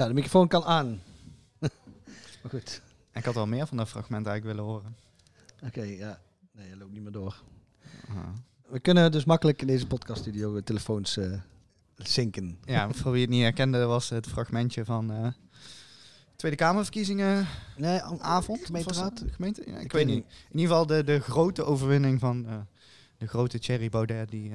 Ja, de microfoon kan aan. maar goed. Ik had wel meer van dat fragment eigenlijk willen horen. Oké, ja. Nee, je loopt niet meer door. Aha. We kunnen dus makkelijk in deze podcaststudio eh, telefoons eh zinken. Ja, voor wie het niet herkende was het fragmentje van eh, Tweede Kamerverkiezingen Nee, avond. Gemeenteraad? Gemeente? Ja, ik, Ik weet niet. In ieder geval de, de grote overwinning van de grote Thierry Baudet. Die,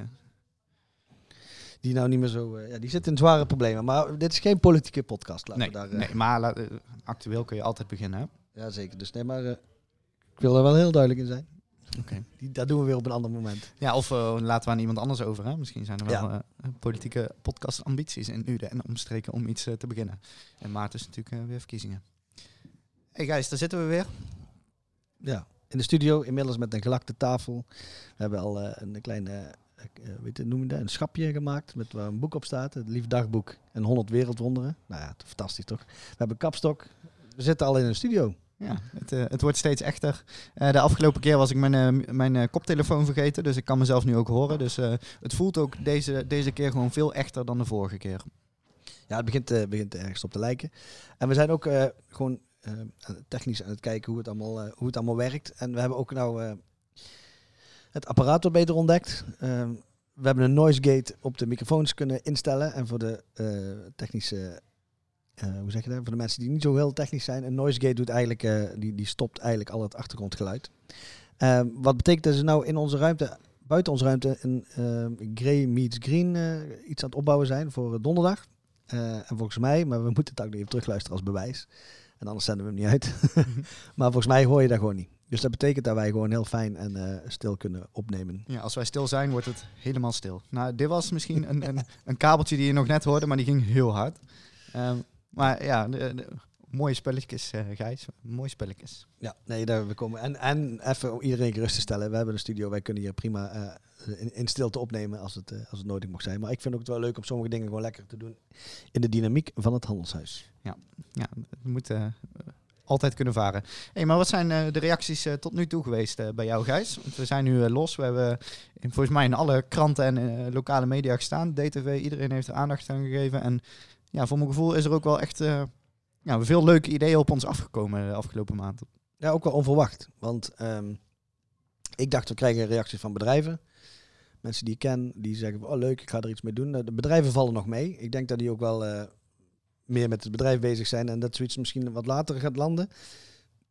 Die nou niet meer zo... eh, ja, die zit in zware problemen. Maar dit is geen politieke podcast. Laten nee, we daar... eh, nee, maar eh, actueel kun je altijd beginnen. Hè? Ja, zeker. Dus nee, maar ik wil er wel heel duidelijk in zijn. Oké. Dat doen we weer op een ander moment. Ja, of laten we aan iemand anders over. Hè? Misschien zijn er wel Ja. politieke podcast-ambities in Uden en omstreken om iets te beginnen. En maart is natuurlijk weer verkiezingen. hey Gijs, daar zitten we weer. Ja, in de studio, inmiddels met een gelakte tafel. We hebben al een klein, eh, weet je, noem je dat, een schapje gemaakt met waar een boek op staat. Het Lief Dagboek en 100 Wereldwonderen. Nou ja, fantastisch toch? We hebben kapstok. We zitten al in een studio. Ja, het, eh, het wordt steeds echter. Eh, de afgelopen keer was ik mijn, eh, mijn eh, koptelefoon vergeten, dus ik kan mezelf nu ook horen. Dus eh, het voelt ook deze, deze keer gewoon veel echter dan de vorige keer. Ja, het begint, eh, begint ergens op te lijken. En we zijn ook eh, gewoon eh, technisch aan het kijken hoe het, allemaal, eh, hoe het allemaal werkt. En we hebben ook nou eh, het apparaat wat beter ontdekt. Ehm, we hebben een noise gate op de microfoons kunnen instellen. En voor de eh, technische, eh, hoe zeg je dat? Voor de mensen die niet zo heel technisch zijn, een noise gate doet eigenlijk, eh, die, die stopt eigenlijk al het achtergrondgeluid. Ehm, wat betekent dat ze nou in onze ruimte, buiten onze ruimte, een grey meets green iets aan het opbouwen zijn voor donderdag. En volgens mij, maar we moeten het ook nog even terugluisteren als bewijs. En anders zenden we hem niet uit. maar volgens mij hoor je dat gewoon niet. Dus dat betekent dat wij gewoon heel fijn en eh, stil kunnen opnemen. Ja, als wij stil zijn, wordt het helemaal stil. Nou, dit was misschien een, een, een kabeltje die je nog net hoorde, maar die ging heel hard. Ehm, maar ja, de, de- mooie spelletjes, eh Gijs. Mooie spelletjes. Ja, nee, daar we komen. En, en even om iedereen gerust te stellen. We hebben een studio, wij kunnen hier prima eh, in, in stilte opnemen als het, als het nodig mocht zijn. Maar ik vind ook het wel leuk om sommige dingen gewoon lekker te doen in de dynamiek van het handelshuis. Ja, het moet eh, altijd kunnen varen. hey, maar wat zijn eh, de reacties eh, tot nu toe geweest eh, bij jou, Gijs? Want we zijn nu los. We hebben in, volgens mij in alle kranten en lokale media gestaan. DTV, iedereen heeft er aandacht aan gegeven. En ja, voor mijn gevoel is er ook wel echt ja, veel leuke ideeën op ons afgekomen de afgelopen maand. Ja, ook wel onverwacht. Want ehm, ik dacht, we krijgen reacties van bedrijven. Mensen die ik ken, die zeggen, oh leuk, ik ga er iets mee doen. De bedrijven vallen nog mee. Ik denk dat die ook wel meer met het bedrijf bezig zijn. En dat zoiets misschien wat later gaat landen.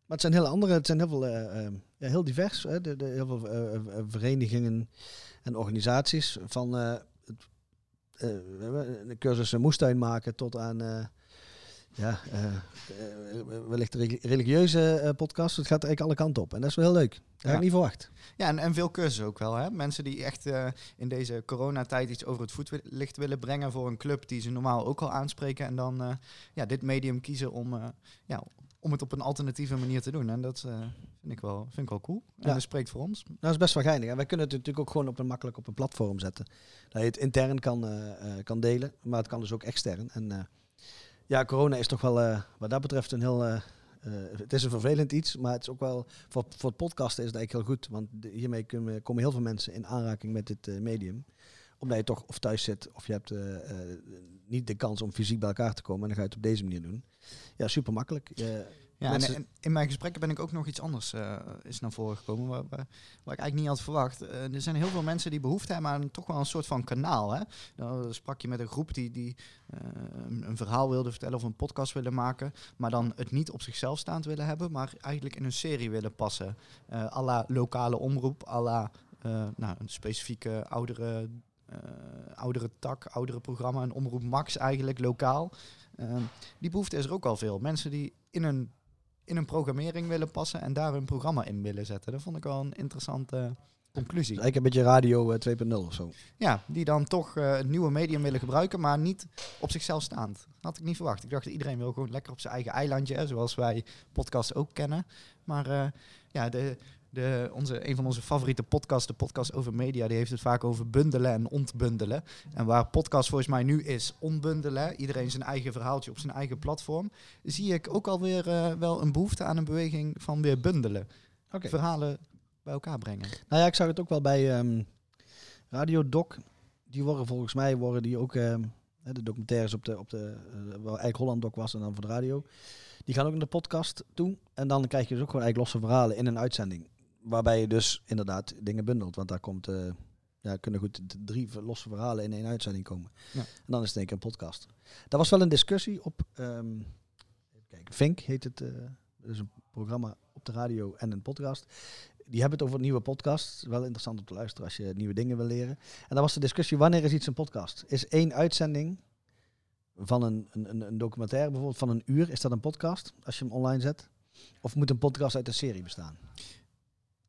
Maar het zijn heel andere, het zijn heel veel, eh, eh, heel divers. Hè? De, de, heel veel eh, verenigingen en organisaties. Van eh, het, een cursus moestuin maken tot aan... ja, eh, eh, wellicht reli- religieuze eh, podcast. Het gaat eigenlijk alle kanten op. En dat is wel heel leuk. Dat had ik niet verwacht. Ja, en, en veel cursussen ook wel. Hè? Mensen die echt in deze coronatijd iets over het voetlicht willen brengen voor een club die ze normaal ook al aanspreken. En dan ja, dit medium kiezen om, ja, om het op een alternatieve manier te doen. En dat vind, ik wel, vind ik wel cool. En Ja. dat spreekt voor ons. Dat is best wel geinig. En wij kunnen het natuurlijk ook gewoon op een makkelijk op een platform zetten. Dat je het intern kan, kan delen. Maar het kan dus ook extern. En ja, corona is toch wel eh, wat dat betreft een heel... eh, eh, het is een vervelend iets, maar het is ook wel... Voor, voor het podcasten is het eigenlijk heel goed. Want hiermee kunnen, komen heel veel mensen in aanraking met dit medium. Omdat je toch of thuis zit of je hebt niet de kans om fysiek bij elkaar te komen. En dan ga je het op deze manier doen. Ja, super makkelijk. Ja, Mensen- en, in mijn gesprekken ben ik ook nog iets anders eh, is naar voren gekomen, waar, waar, waar ik eigenlijk niet had verwacht. Eh, er zijn heel veel mensen die behoefte hebben aan toch wel een soort van kanaal. Hè? Nou, dan sprak je met een groep die, die eh, een, verhaal wilde vertellen of een podcast willen maken, maar dan het niet op zichzelf staand willen hebben, maar eigenlijk in een serie willen passen. À la lokale omroep, à la nou, een specifieke oudere, oudere tak, oudere programma, een omroep Max eigenlijk, lokaal. Die behoefte is er ook al veel. Mensen die in een in een programmering willen passen en daar een programma in willen zetten. Dat vond ik wel een interessante conclusie. Eigenlijk een beetje radio eh, 2.0 of zo. Ja, die dan toch eh, het nieuwe medium willen gebruiken, maar niet op zichzelf staand. Dat had ik niet verwacht. Ik dacht, iedereen wil gewoon lekker op zijn eigen eilandje, hè, zoals wij podcasts ook kennen. Maar eh, ja, de, de, onze, een van onze favoriete podcasts, de podcast over media, die heeft het vaak over bundelen en ontbundelen. En waar podcast volgens mij nu is onbundelen, iedereen zijn eigen verhaaltje op zijn eigen platform, zie ik ook alweer eh wel een behoefte aan een beweging van weer bundelen. Oké. Verhalen bij elkaar brengen. Nou ja, ik zag het ook wel bij ehm Radio Doc. Die worden volgens mij worden die ook ehm, de documentaires op de, op de eh, waar eigenlijk Holland Doc was en dan voor de radio. Die gaan ook naar de podcast toe. En dan krijg je dus ook gewoon eigenlijk losse verhalen in een uitzending. Waarbij je dus inderdaad dingen bundelt. Want daar komt, eh, ja, kunnen goed drie losse verhalen in één uitzending komen. Ja. En dan is het in één keer een podcast. Dat was wel een discussie op, ehm kijken, Vink heet het. dat is een programma op de radio en een podcast. Die hebben het over een nieuwe podcast. Wel interessant om te luisteren als je nieuwe dingen wil leren. En dan was de discussie, wanneer is iets een podcast? Is één uitzending van een, een, een- een documentaire bijvoorbeeld van een uur, is dat een podcast als je hem online zet? Of moet een podcast uit een serie bestaan?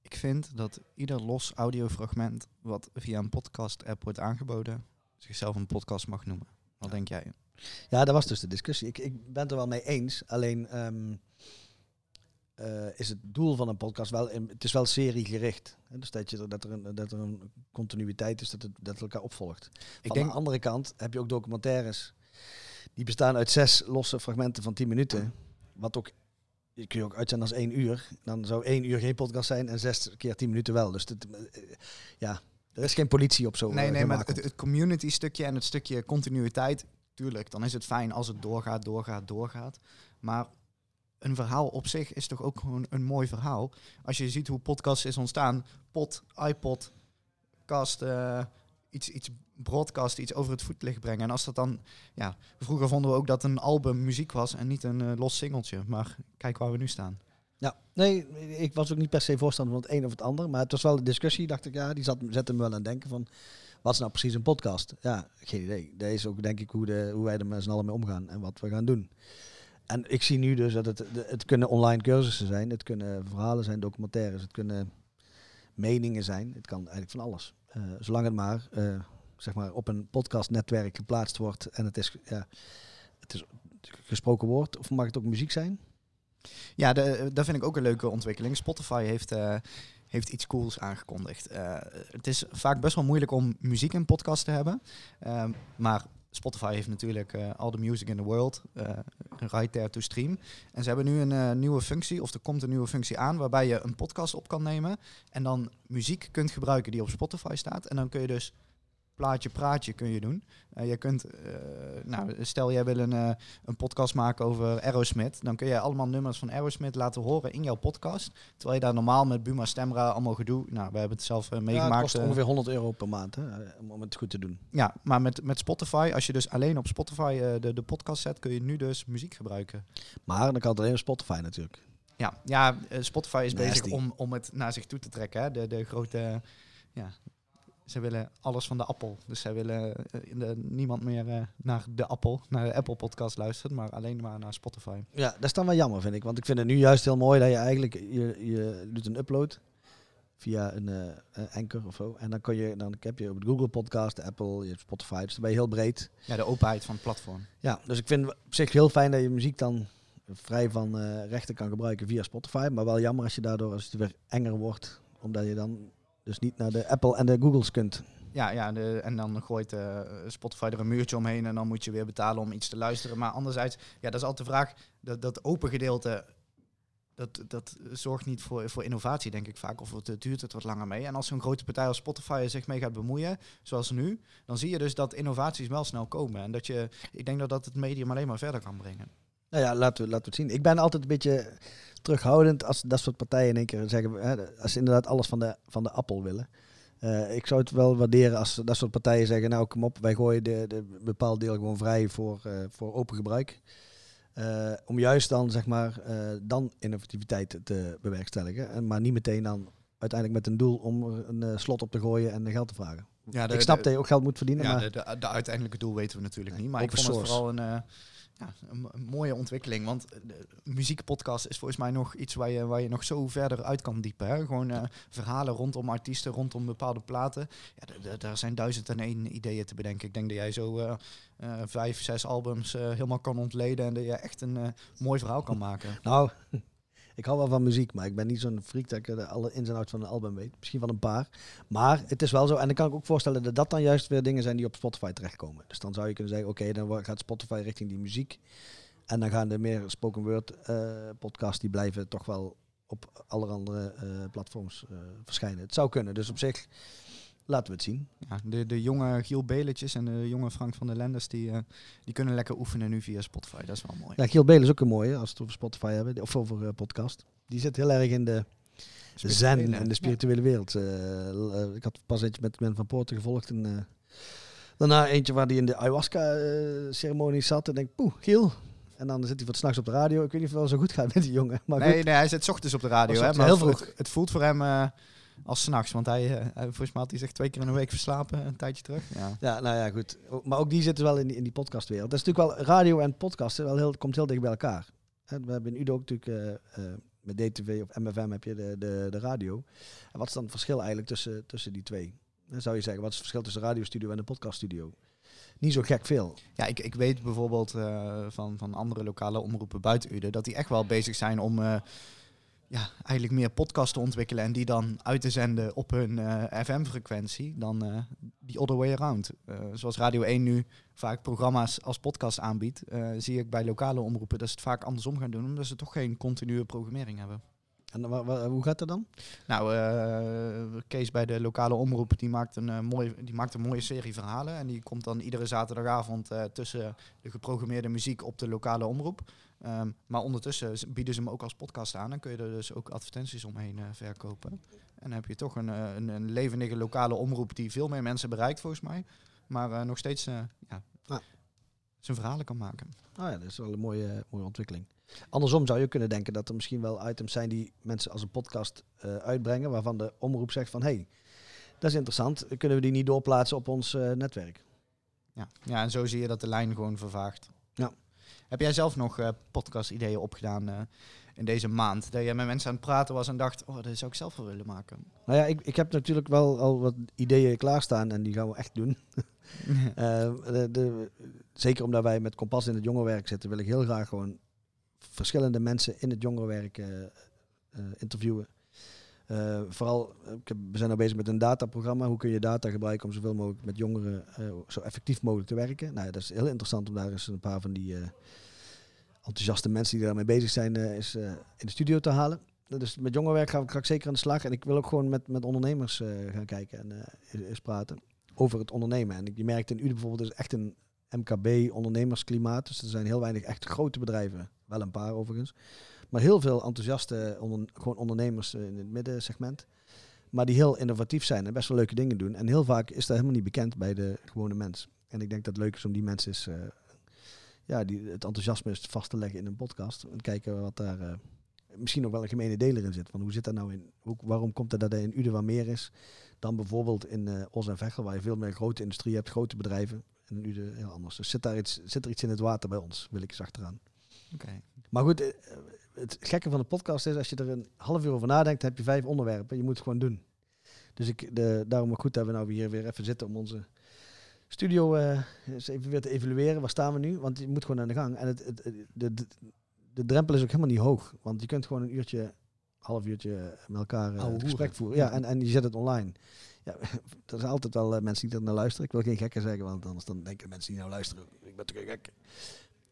Ik vind dat ieder los audiofragment wat via een podcast-app wordt aangeboden, zichzelf een podcast mag noemen. Wat denk jij? Ja, dat was dus de discussie. Ik, ik ben het er wel mee eens. Alleen ehm, eh, is het doel van een podcast wel, in, het is wel seriegericht. Hè? Dus dat, je, er- dat, er een, dat er een continuïteit is, dat het, dat het elkaar opvolgt. Ik denk, de andere kant heb je ook documentaires. Die bestaan uit zes losse fragmenten van tien minuten. Wat ook, je kun je ook uitzenden als één uur. Dan zou één uur geen podcast zijn en zes keer tien minuten wel. Dus eh, ja, er is geen politie op zo. nee, eh, nee, maar het, het community stukje en het stukje continuïteit, tuurlijk, dan is het fijn als het doorgaat, doorgaat, doorgaat. Maar een verhaal op zich is toch ook gewoon een mooi verhaal. Als je ziet hoe podcast is ontstaan, pod, iPod, cast, eh, iets, iets broadcast, iets over het voetlicht brengen. En als dat dan, ja, vroeger vonden we ook dat een album muziek was en niet een eh, los singeltje. Maar kijk waar we nu staan. Ja, nee, ik was ook niet per se voorstander van het een of het ander. Maar het was wel een discussie, dacht ik, ja, die zat, zette me wel aan het denken van... Wat is nou precies een podcast? Ja, geen idee. Is ook denk ik hoe, de, hoe wij er met z'n allen mee omgaan en wat we gaan doen. En ik zie nu dus dat het, het kunnen online cursussen zijn. Het kunnen verhalen zijn, documentaires. Het kunnen meningen zijn. Het kan eigenlijk van alles. Eh, zolang het maar, eh, zeg maar op een podcastnetwerk geplaatst wordt. En het is, ja, het is gesproken woord. Of mag het ook muziek zijn? Ja, de, dat vind ik ook een leuke ontwikkeling. Spotify heeft, eh, heeft iets cools aangekondigd. Eh, het is vaak best wel moeilijk om muziek in podcast te hebben. Ehm, maar Spotify heeft natuurlijk eh, all the music in the world, eh right there to stream. En ze hebben nu een eh, nieuwe functie, of er komt een nieuwe functie aan, waarbij je een podcast op kan nemen en dan muziek kunt gebruiken die op Spotify staat. En dan kun je dus plaatje praatje kun je doen. Eh, je kunt, eh, nou, stel jij wil een, eh, een podcast maken over Aerosmith, dan kun je allemaal nummers van Aerosmith laten horen in jouw podcast. Terwijl je daar normaal met Buma Stemra allemaal gedoe, nou, we hebben het zelf eh, Ja, meegemaakt. het kost ongeveer 100 euro per maand hè, om- het goed te doen. ja, maar met, met Spotify, als je dus alleen op Spotify de, de podcast zet, kun je nu dus muziek gebruiken. Maar dan kan het alleen op Spotify natuurlijk. Ja, ja Spotify is bezig om, om het naar zich toe te trekken. Hè? De, de grote, ja, ze willen alles van de Apple. Dus zij willen eh, de- niemand meer eh, naar de Apple, naar de Apple podcast luistert, maar alleen maar naar Spotify. Ja, dat is dan wel jammer, vind ik. Want ik vind het nu juist heel mooi dat je eigenlijk... Je, je doet een upload via een Anchor of zo. En dan, kun je, dan heb je op Google Podcast, de Apple, je hebt Spotify. Dus dan ben je heel breed. Ja, de openheid van het platform. Ja, dus ik vind op zich heel fijn dat je muziek dan vrij van rechten kan gebruiken via Spotify. Maar wel jammer als je daardoor, als het weer enger wordt, omdat je dan dus niet naar de Apple en de Googles kunt. Ja, ja en dan gooit eh, Spotify er een muurtje omheen en dan moet je weer betalen om iets te luisteren. Maar anderzijds, ja, dat is altijd de vraag, dat, dat open gedeelte, dat, dat zorgt niet voor, voor innovatie, denk ik vaak. Of het duurt het wat langer mee. En als zo'n grote partij als Spotify zich mee gaat bemoeien, zoals nu, dan zie je dus dat innovaties wel snel komen. En dat je, ik denk dat dat het medium alleen maar verder kan brengen. Nou ja, laten we, laten het zien. Ik ben altijd een beetje terughoudend als dat soort partijen in één keer zeggen, hè, als ze inderdaad alles van de, van de appel willen. Eh, ik zou het wel waarderen als dat soort partijen zeggen, nou kom op, wij gooien de, de bepaald deel gewoon vrij voor, eh, voor open gebruik. Eh, om juist dan, zeg maar, dan innovativiteit te bewerkstelligen. En, maar niet meteen dan uiteindelijk met een doel om een slot op te gooien en geld te vragen. Ja, ik snap dat je ook geld moet verdienen, Ja, maar de, de, de uiteindelijke doel weten we natuurlijk niet. Maar ik vond het vooral een, eh, ja, een, mo- een mooie ontwikkeling. Want de muziekpodcast is volgens mij nog iets waar je, waar je nog zo verder uit kan diepen. Hè? Gewoon eh, verhalen rondom artiesten, rondom bepaalde platen. Ja, daar zijn duizend en één ideeën te bedenken. Ik denk dat jij zo eh, vijf, zes albums helemaal kan ontleden. En dat je echt een mooi verhaal kan maken. Nou, ik hou wel van muziek, maar ik ben niet zo'n freak dat ik eh, alle ins en van een album weet. Misschien van een paar. Maar het is wel zo, en dan kan ik ook voorstellen dat dat dan juist weer dingen zijn die op Spotify terechtkomen. Dus dan zou je kunnen zeggen, oké, dan gaat Spotify richting die muziek. En dan gaan de meer spoken word eh podcasts, die blijven toch wel op alle andere eh, platforms eh, verschijnen. Het zou kunnen, dus op zich laten we het zien. Ja, de, de jonge Giel Beletjes en de jonge Frank van der Lenders, die, eh, die kunnen lekker oefenen nu via Spotify. Dat is wel mooi. Ja, Giel Belen is ook een mooie, als we het over Spotify hebben, of over eh, podcast. Die zit heel erg in de zen en de spirituele wereld. Eh, ik had pas eentje met Ben van Poorten gevolgd. En, daarna eentje waar hij in de ayahuasca-ceremonie zat. En denk poeh, Giel. En dan zit hij wat s'nachts op de radio. Ik weet niet of het wel zo goed gaat met die jongen. Maar nee, goed. nee, hij zit 's ochtends op de radio. Hè, maar heel vroeg. Het, het voelt voor hem als s'nachts. Want hij, eh, hij, volgens mij had hij zich twee keer in een week verslapen, een tijdje terug. Ja. Ja, nou ja, goed. O- Maar ook die zitten wel in die, in die podcastwereld. Dat is natuurlijk wel radio en podcast wel heel, komt heel dicht bij elkaar. Hè, We hebben in Udo ook natuurlijk eh, eh, met DTV of MFM heb je de, de, de radio. En wat is dan het verschil eigenlijk tussen, tussen die twee? Dan zou je zeggen, wat is het verschil tussen de radiostudio en de podcaststudio? Niet zo gek veel. Ja, ik, ik weet bijvoorbeeld eh, van, van andere lokale omroepen buiten Uden dat die echt wel bezig zijn om eh, ja, eigenlijk meer podcasts te ontwikkelen en die dan uit te zenden op hun eh, FM-frequentie dan die other way around. Eh, zoals Radio 1 nu vaak programma's als podcast aanbiedt, zie ik bij lokale omroepen dat ze het vaak andersom gaan doen, omdat ze toch geen continue programmering hebben. En hoe gaat dat dan? Nou, Kees bij de lokale omroep, die maakt, een, eh, mooi, die maakt een mooie serie verhalen. En die komt dan iedere zaterdagavond tussen de geprogrammeerde muziek op de lokale omroep. Ehm, maar ondertussen bieden ze hem ook als podcast aan. En kun je er dus ook advertenties omheen eh, verkopen. En dan heb je toch een, eh, een, een levendige lokale omroep die veel meer mensen bereikt volgens mij. Maar eh, nog steeds ja, Ah. zijn verhalen kan maken. Nou ja, dat is wel een mooie, mooie ontwikkeling. Andersom zou je kunnen denken dat er misschien wel items zijn die mensen als een podcast uitbrengen, waarvan de omroep zegt van hé, hey, dat is interessant, kunnen we die niet doorplaatsen op ons netwerk? Ja. ja, en zo zie je dat de lijn gewoon vervaagt. Ja. Heb jij zelf nog eh podcast-ideeën opgedaan eh, in deze maand? Dat je met mensen aan het praten was en dacht, oh, dat zou ik zelf wel willen maken. Nou ja, ik, ik heb natuurlijk wel al wat ideeën klaarstaan en die gaan we echt doen. Eh, de, de, zeker omdat wij met Kompas in het jongerenwerk zitten, wil ik heel graag gewoon verschillende mensen in het jongerenwerk interviewen. Eh, vooral, ik heb, we zijn nou bezig met een dataprogramma. Hoe kun je data gebruiken om zoveel mogelijk met jongeren eh, zo effectief mogelijk te werken? Nou, dat is heel interessant om daar eens een paar van die eh, enthousiaste mensen die daarmee bezig zijn, in de studio te halen. Dus met jongerenwerk ga ga ik zeker aan de slag. En ik wil ook gewoon met, met ondernemers gaan kijken en eh, eens praten over het ondernemen. En je merkt in Uden bijvoorbeeld, is echt een MKB-ondernemersklimaat. Dus er zijn heel weinig echt grote bedrijven. Wel een paar overigens. Maar heel veel enthousiaste onder, gewoon ondernemers eh, in het middensegment. Maar die heel innovatief zijn en best wel leuke dingen doen. En heel vaak is dat helemaal niet bekend bij de gewone mens. En ik denk dat het leuk is om die mensen eens, eh, ja, die, het enthousiasme is vast te leggen in een podcast. En kijken wat daar eh, misschien ook wel een gemene deler in zit. Van hoe zit dat nou in? Hoe, waarom komt het dat er in Uden wat meer is dan bijvoorbeeld in eh Os en Veghel, waar je veel meer grote industrie hebt, grote bedrijven. En in Uden heel anders. Dus zit daar iets, zit er iets in het water bij ons, wil ik eens achteraan. Oké. Maar goed, eh, het gekke van de podcast is, als je er een half uur over nadenkt, heb je vijf onderwerpen. Je moet het gewoon doen. Dus ik, de, daarom ook goed dat we nou hier weer even zitten om onze studio eh, eens even weer te evalueren. Waar staan we nu? Want je moet gewoon aan de gang. En het, het, de, de, de drempel is ook helemaal niet hoog. Want je kunt gewoon een uurtje, half uurtje met elkaar eh, het gesprek voeren. Ja, en, en je zet het online. Ja, er zijn altijd wel eh, mensen die er naar luisteren. Ik wil geen gekken zeggen, want anders dan denken mensen die nou luisteren, ik ben toch geen gek.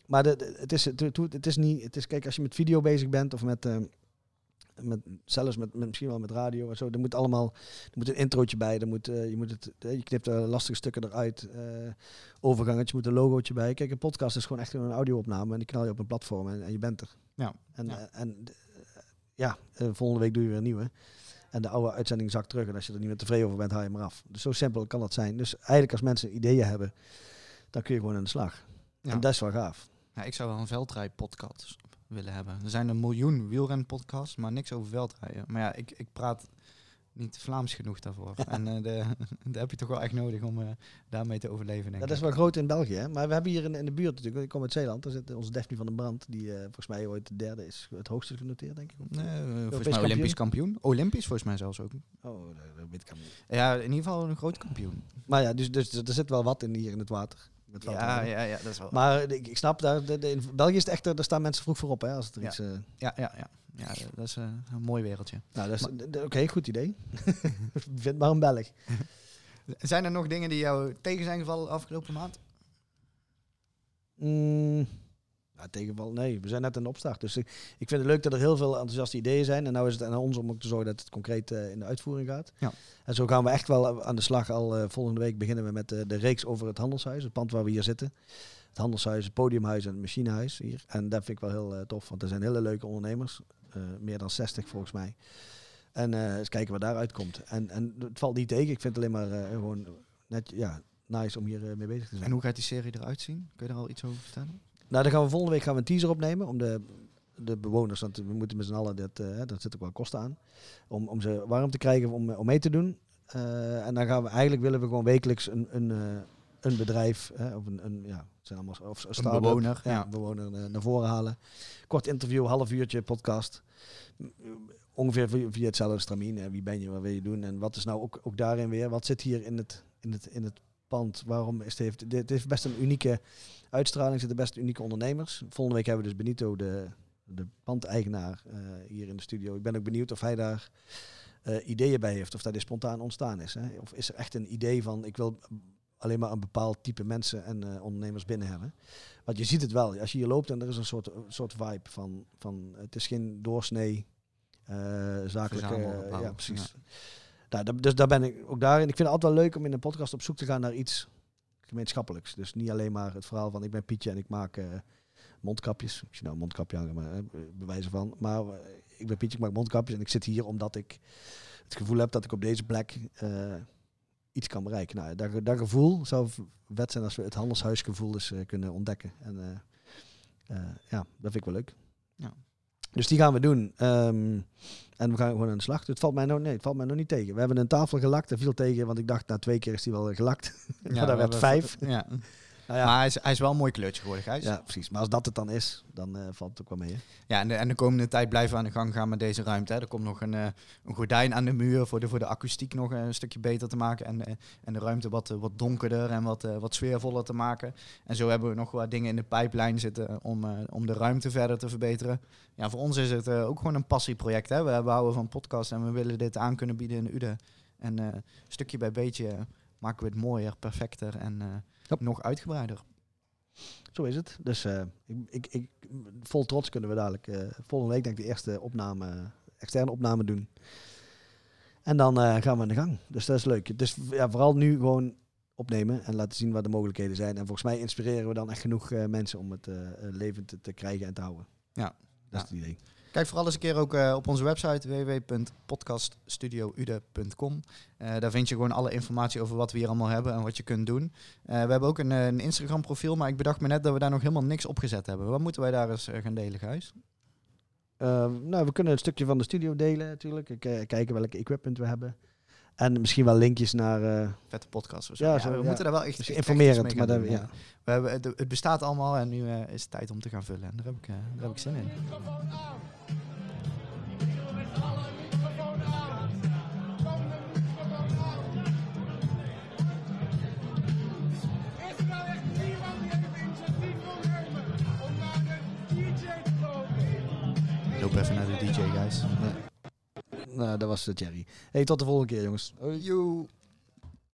Maar de, de- het, is, het, is niet, het is, kijk, als je met video bezig bent of met, eh, met zelfs met, met, misschien wel met radio en zo, er moet allemaal, er moet een introotje bij, er moet, eh, je, moet het, eh, je knipt lastige stukken eruit, eh overgangetje, moet een logootje bij. Kijk, een podcast is gewoon echt een audio-opname en die knal je op een platform en, en je bent er. Ja. En, Ja. en ja, volgende week doe je weer een nieuwe. En de oude uitzending zakt terug. En als je er niet meer tevreden over bent, haal je hem af. Dus zo simpel kan dat zijn. Dus eigenlijk als mensen ideeën hebben, dan kun je gewoon aan de slag. Ja. En dat is wel gaaf. Ja, ik zou wel een veldrij-podcast willen hebben. Er zijn een miljoen wielren-podcasts, maar niks over veldrijden. Maar ja, ik, ik praat niet Vlaams genoeg daarvoor. en eh, de, dat heb je toch wel echt nodig om eh, daarmee te overleven, denk Dat ik. is wel groot in België. Hè? Maar we hebben hier in, in de buurt natuurlijk, ik kom uit Zeeland, daar zit onze Daphne van den Brand, die eh, volgens mij ooit de derde is, het hoogste genoteerd, denk ik. Nee, volgens mij Olympisch kampioen. Olympisch volgens mij zelfs ook. Oh, dat, weet ik niet. Ja, in ieder geval een groot kampioen. Maar ja, dus, dus er zit wel wat in hier in het water. Met Ja, ja, ja, dat is wel. Maar ik, ik snap, daar, de, de- in België is het echt, daar staan mensen vroeg voor op, hè, als het er Ja. iets... eh, Ja, ja, ja. ja dat is eh, een mooi wereldje. nou, dat is, oké, goed idee. Vind maar een Belg. Zijn er nog dingen die jou tegen zijn gevallen afgelopen maand? Mm, Ja, tegenval, nee. We zijn net in de opstart. Dus ik, ik vind het leuk dat er heel veel enthousiaste ideeën zijn. En nou is het aan ons om ook te zorgen dat het concreet eh, in de uitvoering gaat. Ja. En zo gaan we echt wel aan de slag. Al eh, volgende week beginnen we met de, de reeks over het handelshuis. Het pand waar we hier zitten. Het handelshuis, het podiumhuis en het machinehuis hier. En dat vind ik wel heel eh, tof. Want er zijn hele leuke ondernemers. Eh, meer dan 60 volgens mij. En eh, eens kijken wat daaruit komt. En, en het valt niet tegen. Ik vind het alleen maar eh, gewoon net, ja, nice om hier eh, mee bezig te zijn. En hoe gaat die serie eruit zien? Kun je er al iets over vertellen? Nou, dan gaan we volgende week gaan we een teaser opnemen om de, de bewoners, want we moeten met z'n allen, dat, eh daar zit ook wel kosten aan, om, om ze warm te krijgen om, om mee te doen. Eh, en dan gaan we eigenlijk willen we gewoon wekelijks een, een, eh, een bedrijf, hè, of een, een ja, zijn allemaal of een bewoner, ja, bewoner naar voren halen. Kort interview, half uurtje podcast. Ongeveer via, via hetzelfde stramien. Wie ben je, wat wil je doen en wat is nou ook, ook daarin weer? Wat zit hier in het, in het, in het pand? Waarom is het, heeft, dit heeft best een unieke uitstraling, zitten best unieke ondernemers. Volgende week hebben we dus Benito, de, de pandeigenaar, eh, hier in de studio. Ik ben ook benieuwd of hij daar eh, ideeën bij heeft, of dat is spontaan ontstaan is. Hè? Of is er echt een idee van, ik wil alleen maar een bepaald type mensen en eh, ondernemers binnen hebben. Want je ziet het wel, als je hier loopt en er is een soort, soort vibe van, van het is geen doorsnee zakelijke... Ja, precies. Nou, dat- dus daar ben ik ook daarin. Ik vind het altijd wel leuk om in een podcast op zoek te gaan naar iets gemeenschappelijks. Dus niet alleen maar het verhaal van ik ben Pietje en ik maak eh, mondkapjes. Ik zie nou mondkapje hangen, maar eh, bewijzen van. Maar eh, ik ben Pietje, ik maak mondkapjes en ik zit hier omdat ik het gevoel heb dat ik op deze plek iets kan bereiken. Nou, dat, dat gevoel zou vet zijn als we het handelshuisgevoel eens kunnen ontdekken. En ja, dat vind ik wel leuk. Ja. Dus die gaan we doen. Ehm, en we gaan gewoon aan de slag. Het valt mij nou, nee, het valt mij nog niet tegen. We hebben een tafel gelakt. Dat viel tegen, want ik dacht na twee keer is die wel gelakt. maar dat we werd vijf. Ja. Nou ja, Maar hij is, hij is wel een mooi kleurtje geworden, Gijs. ja, precies. Maar als dat het dan is, dan eh, valt het ook wel mee. Hè? Ja, en de, en de komende tijd blijven we aan de gang gaan met deze ruimte. Hè. Er komt nog een, eh, een gordijn aan de muur voor de, voor de akoestiek nog een stukje beter te maken. En, eh, en de ruimte wat, eh, wat donkerder en wat, eh, wat sfeervoller te maken. En zo hebben we nog wat dingen in de pijplijn zitten om, eh, om de ruimte verder te verbeteren. Ja, voor ons is het eh, ook gewoon een passieproject. Hè. We, we houden van podcast en we willen dit aan kunnen bieden in Uden. En eh, stukje bij beetje eh, maken we het mooier, perfecter en eh, Ja. nog uitgebreider. Zo is het. Dus eh, ik, ik, ik, vol trots kunnen we dadelijk eh, volgende week denk ik de eerste opname, externe opname doen. En dan eh, gaan we aan de gang. Dus dat is leuk. Dus ja, vooral nu gewoon opnemen en laten zien wat de mogelijkheden zijn. En volgens mij inspireren we dan echt genoeg eh, mensen om het eh, eh, levend te, te krijgen en te houden. Ja. Dat Ja. is het idee. Kijk vooral eens een keer ook eh, op onze website www.podcaststudioude.com. Eh daar vind je gewoon alle informatie over wat we hier allemaal hebben en wat je kunt doen. Eh, we hebben ook een, een Instagram profiel, maar ik bedacht me net dat we daar nog helemaal niks op gezet hebben. Wat moeten wij daar eens gaan delen, Gijs? Eh, nou, we kunnen een stukje van de studio delen natuurlijk. Kijken welke equipment we hebben. En misschien wel linkjes naar... eh, Vette podcast of zo. Ja, zo, we ja. moeten daar wel echt, Dus informerend, maar dat- ja. We hebben, het, het bestaat allemaal en nu eh, is het tijd om te gaan vullen. En daar heb ik, eh, daar heb ik zin in. Loop even naar de DJ, Gijs. Nou, dat was uh, Thierry. Hey, tot de volgende keer jongens. Joe.